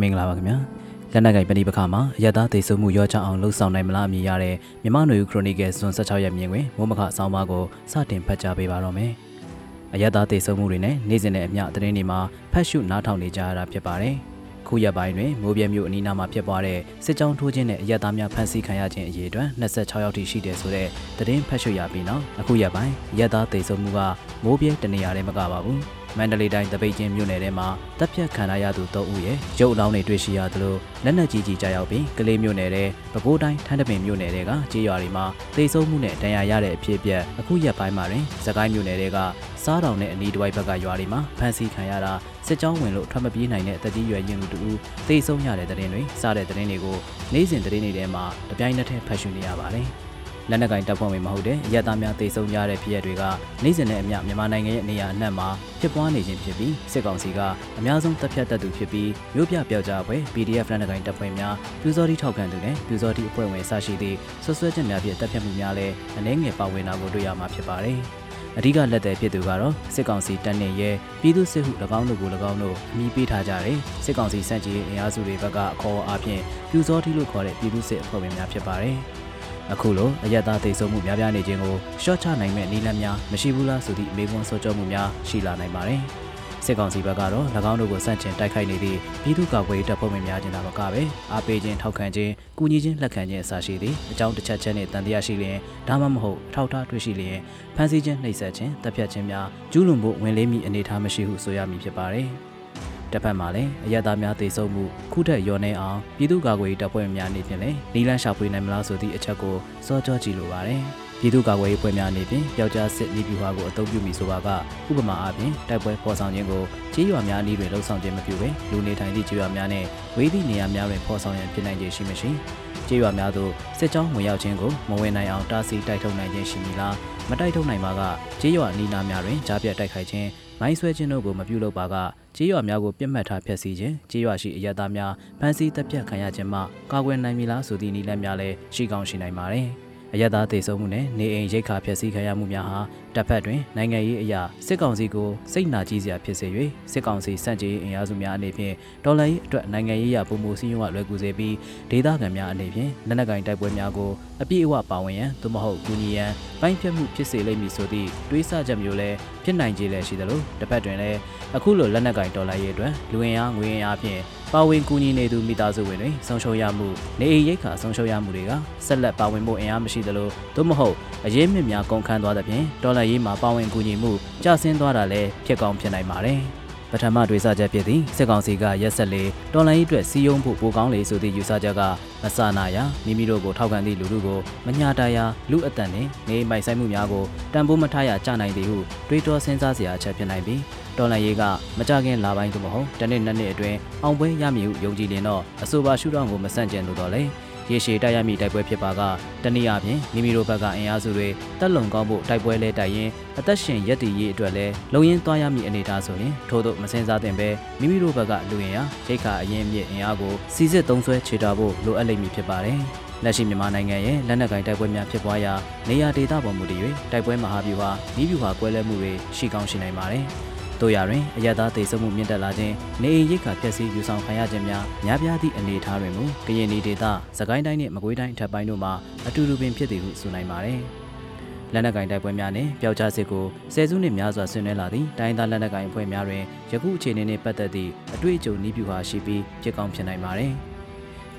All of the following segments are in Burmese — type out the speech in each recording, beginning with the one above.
မင်္ဂလာပါခင်ဗျာလက်နက်ကိုင်ပဏိပခါမှာအရတားသိဆုံမှုရောချအောင်လှုပ်ဆောင်နိုင်မလားအမည်ရတဲ့မြမနွေခရိုနီကယ်ဇွန်16ရက်မြင်တွင်မိုးမခအဆောင်ပါကိုစတင်ဖတ်ကြားပေးပါတော့မယ်အရတားသိဆုံမှုတွေနဲ့နေ့စဉ်နဲ့အမျှသတင်းတွေမှာဖတ်ရှုနားထောင်နေကြရတာဖြစ်ပါတယ်ခုရက်ပိုင်းတွင်မိုးပြဲမြို့အနီးနားမှာဖြစ်ပွားတဲ့စစ်ကြောင်းထိုးခြင်းနဲ့အရတားများဖမ်းဆီးခံရခြင်းအရေးအတွက်26ရောက်ထိရှိတယ်ဆိုတဲ့သတင်းဖတ်ရှုရပြီးနောက်အခုရက်ပိုင်းအရတားသိဆုံမှုကမိုးပြဲတနေရာတည်းမကပါဘူး မန္တလေးတိုင်းတပိတ်ချင်းမြို့နယ်ထဲမှာတပ်ဖြတ်ခံရသူ၃ဦးရဲ့ရုပ်အလောင်းတွေတွေ့ရှိရသလိုလက်နက်ကြီးကြီးကြားရောက်ပြီးကလေးမြို့နယ်ထဲပဲခူးတိုင်းထန်းတပင်မြို့နယ်တွေကကြေးရွာတွေမှာသေဆုံးမှုနဲ့ဒဏ်ရာရတဲ့အဖြစ်အပျက်အခုရက်ပိုင်းမှာတွင်စကိုင်းမြို့နယ်တွေကစားတောင်နဲ့အနီးတစ်ဝိုက်ဘက်ကရွာတွေမှာဖမ်းဆီးခံရတာစစ်ကြောင်းဝင်လို့ထွက်မပြေးနိုင်တဲ့တတိရွယ်ရင်လူတူသေဆုံးရတဲ့တဲ့တင်တွေစားတဲ့တဲ့တင်တွေကိုနေ့စဉ်တဲ့တင်တွေထဲမှာတပြိုင်နက်တည်းဖတ်ရှုနေရပါတယ် လက်နက်ကင်တပ်ဖွဲ့ဝင်မဟုတ်တဲ့အရက်သားများတေဆုံးကြတဲ့ဖြစ်ရပ်တွေကနေ့စဉ်နဲ့အမျှမြန်မာနိုင်ငံရဲ့နေရာအနှံ့မှာဖြစ်ပွားနေခြင်းဖြစ်ပြီးစစ်ကောင်စီကအများဆုံးတပ်ဖြတ်တပ်သူဖြစ်ပြီးမြို့ပြပြောက်ကြားပွဲ PDF လက်နက်ကင်တပ်ဖွဲ့များပြူစောတိထောက်ခံသူနဲ့ပြူစောတိအဖွဲ့ဝင်စရှိသည့်ဆွဆွဲချက်များဖြင့်တပ်ဖြတ်မှုများလည်းအနည်းငယ်ပါဝင်တာကိုတွေ့ရမှာဖြစ်ပါတယ်။အဓိကလက်သည်ဖြစ်သူကတော့စစ်ကောင်စီတပ်နဲ့ရဲပြည်သူစစ်ဟု၎င်းတို့ကို၎င်းတို့အမိပေးထားကြတဲ့စစ်ကောင်စီစန့်ကျင်ရေးအင်အားစုတွေဘက်ကအခေါ်အားဖြင့်ပြူစောတိလို့ခေါ်တဲ့ပြည်သူစစ်အဖွဲ့ဝင်များဖြစ်ပါတယ်။ အခုလိုအယက်သားသိဆုံးမှုများပြားနေခြင်းကိုရှော့ချနိုင်မဲ့နည်းလမ်းများမရှိဘူးလားဆိုသည့်အမေကွန်းဆော့ကြောမှုများရှိလာနိုင်ပါတယ်။စစ်ကောင်စီဘက်ကတော့၎င်းတို့ကိုစန့်ကျင်တိုက်ခိုက်နေသည့်ပြည်သူ့ကာကွယ်ရေးတပ်ဖွဲ့ဝင်များကျင်တာမကပဲအားပေးခြင်းထောက်ခံခြင်းကူညီခြင်းလက်ခံခြင်းအစရှိသည့်အကြောင်းတစ်ချက်ချင်းနဲ့တန်တရားရှိလျင်ဒါမှမဟုတ်ထောက်ထားတွေ့ရှိလျင်ဖမ်းဆီးခြင်းနှိပ်စက်ခြင်းတပ်ဖြတ်ခြင်းများကျူးလွန်ဖို့ဝင်လေးမိအနေအထားမရှိဟုဆိုရမည်ဖြစ်ပါတယ်။ တစ်ဖက်မှာလည်းအရသားများသေဆုံးမှုခုထက်လျော့နေအောင်ပြည်သူ့ကာကွယ်ရေးတပ်ဖွဲ့များအနေဖြင့်လည်းနီလန်းရှာဖွေနိုင်မလားဆိုသည့်အချက်ကိုစောကြောကြည့်လိုပါတယ်။ပြည်သူ့ကာကွယ်ရေးဖွဲ့များအနေဖြင့်ပျောက်ကြားစစ်ပြည်ပြူဟာကိုအသုံးပြုမိဆိုပါကဥပမာအားဖြင့်တိုက်ပွဲဖော်ဆောင်ခြင်းကိုကြေးရွာများအနည်းတွင်လှုပ်ဆောင်ခြင်းမပြုဘဲလူနေထိုင်သည့်ကြေးရွာများနဲ့ဝေးသည့်နေရာများတွင်ဖော်ဆောင်ရန်ဖြစ်နိုင်ခြင်းရှိမရှိကြေးရွာများသို့စစ်ကြောင်းဝင်ရောက်ခြင်းကိုမဝင်နိုင်အောင်တားဆီးတိုက်ထုတ်နိုင်ခြင်းရှိမည်လားမတိုက်ထုတ်နိုင်ပါကကြေးရွာအနီးနားများတွင်ကြားပြတ်တိုက်ခိုက်ခြင်းမိုင်းဆွဲခြင်းတို့ကိုမပြုလုပ်ပါက ကြေးရွာများကိုပြစ်မှတ်ထားဖျက်ဆီးခြင်းကြေးရွာရှိအရသားများဖမ်းဆီးတပ်ဖြတ်ခံရခြင်းမှကာကွယ်နိုင်မည်လားဆိုသည့်နည်းလမ်းများလည်းရှိကောင်းရှိနိုင်ပါတယ် အရသာတေဆုံးမှုနဲ့နေအိမ်ရိတ်ခါဖျက်ဆီးခံရမှုများဟာတပ်ဖက်တွင်နိုင်ငံရေးအရာစစ်ကောင်စီကိုစိတ်နာကြီးစရာဖြစ်စေ၍စစ်ကောင်စီစန့်ကျင်အင်အားစုများအနေဖြင့်ဒေါ်လာရေးအတွက်နိုင်ငံရေးအရာပုံမှုစည်းရုံးကလွယ်ကူစေပြီးဒေသခံများအနေဖြင့်လက်နက်ကင်တိုက်ပွဲများကိုအပြည့်အဝပါဝင်ရန်သို့မဟုတ်ကူညီရန်ပိုင်းဖြတ်မှုဖြစ်စေလိမ့်မည်ဆိုသည့်တွေးဆချက်မျိုးလည်းဖြစ်နိုင်ခြေလည်းရှိသလိုတစ်ဖက်တွင်လည်းအခုလိုလက်နက်ကင်ဒေါ်လာရေးအတွက်လူဝင်အားငွေအားဖြင့် ပါဝင်ကူညီနေသူမိသားစုဝင်တွေဆုံးရှုံးရမှုနေအိမ်ရိတ်ခါဆုံးရှုံးရမှုတွေကဆက်လက်ပါဝင်ဖို့အင်အားမရှိသလိုသို့မဟုတ်အရေးမြင့်များကုန်ခန်းသွားသဖြင့်ဒေါ်လာရေးမှာပါဝင်ကူညီမှုကျဆင်းသွားတာလည်းဖြစ်ကောင်းဖြစ်နိုင်ပါတယ်။ ပထမတွေးဆချက်ဖြစ်သည်စစ်ကောင်စီကရက်ဆက်လေတော်လိုင်းအတွက်စီယုံဖို့ပိုကောင်းလေဆိုသည့်ယူဆချက်ကမဆနာရမိမိတို့ကိုထောက်ခံသည့်လူလူကိုမညာတရာလူအတန်နှင့်နေမိုက်ဆိုင်မှုများကိုတန်ဖိုးမထားရကြနိုင်သည်ဟုတွေးတောစဉ်းစားစရာအချက်ဖြစ်နိုင်ပြီးတော်လန်ရေးကမကြခင်လာပိုင်းသို့မဟုတ်တနေ့နှစ်နှစ်အတွင်းအောင်ပွဲရမည်ဟုယုံကြည်လင်တော့အဆိုပါရှုထောင့်ကိုမဆန့်ကျင်လို့တော့လေ ရေရှည်တိုက်ရမည့်တိုက်ပွဲဖြစ်ပါကတနည်းအားဖြင့်မိမိတို့ဘက်ကအင်အားစုတွေတက်လုံကောင်းဖို့တိုက်ပွဲလဲတိုက်ရင်အသက်ရှင်ရက်တည်ရေးအတွက်လဲလုံရင်းသွားရမည့်အနေအထားဆိုရင်ထို့သို့မစင်စားသင့်ပဲမိမိတို့ဘက်ကလူရင်ရာရိတ်ခါအရင်မြင့်အင်အားကိုစီစစ်သုံးဆွဲခြေတာဖို့လိုအပ်လိမ့်မည်ဖြစ်ပါတယ်လက်ရှိမြန်မာနိုင်ငံရဲ့လက်နက်ကင်တိုက်ပွဲများဖြစ်ပွားရာနေရာဒေသပေါ်မူတည်၍တိုက်ပွဲမဟာဗျူဟာဤဗျူဟာကွဲလဲမှုတွေရှိကောင်းရှိနိုင်ပါတယ်။ တို့ရတွင်အရသာသေဆုံးမှုမြင့်တက်လာခြင်းနေအိမ်ရိတ်ခါဖျက်ဆီးယူဆောင်ခံရခြင်းများများပြားသည့်အနေအထားတွင်မူကရင်ပြည်ဒေသစကိုင်းတိုင်းနှင့်မကွေးတိုင်းအထက်ပိုင်းတို့မှာအတူတူပင်ဖြစ်သည်ဟုဆိုနိုင်ပါသည်လက်နက်ကင်တိုက်ပွဲများနှင့်ပျောက်ကြားစစ်ကိုဆယ်စုနှစ်များစွာဆင်နွှဲလာသည့်တိုင်းသားလက်နက်ကင်အဖွဲ့များတွင်ယခုအခြေအနေနှင့်ပတ်သက်သည့်အတွေ့အကြုံနည်းဗျူဟာရှိပြီးဖြစ်ကောင်းဖြစ်နိုင်ပါသည်။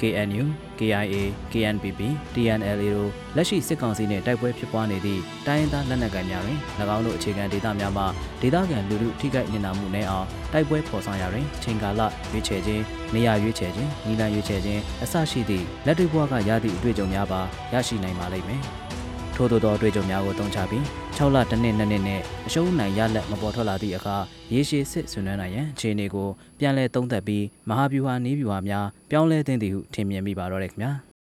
KNU, KIA, KNPP, TNLA တို့လက်ရှိစစ်ကောင်စီနှင့်တိုက်ပွဲဖြစ်ပွားနေသည့်တိုင်းရင်းသားလက်နက်ကိုင်များတွင်၎င်းတို့အခြေခံဒေသများမှဒေသခံလူထုထိခိုက်နေနာမှုနဲ့အောင်တိုက်ပွဲဖော်ဆောင်ရာတွင်ချိန်ကာလရွေးချယ်ခြင်းနေရာရွေးချယ်ခြင်းနီလန်ရွေးချယ်ခြင်းအစရှိသည့်လက်တွေ့ဘဝကရသည့်အတွေ့အကြုံများပါရရှိနိုင်ပါလိမ့်မယ်။ ထို့သောသောအတွေ့အကြုံများကိုတုံးချပြီး6လတစ်နှစ်နှစ်နှစ်နဲ့အရှုံးနိုင်ရလက်မပေါ်ထွက်လာသည့်အခါရေရှည်စစ်ဆွေးနွေးနိုင်ရန်အခြေအနေကိုပြန်လည်သုံးသပ်ပြီးမဟာဗျူဟာနည်းဗျူဟာများပြောင်းလဲသင့်သည်ဟုထင်မြင်မိပါတော့တယ်ခင်ဗျာ။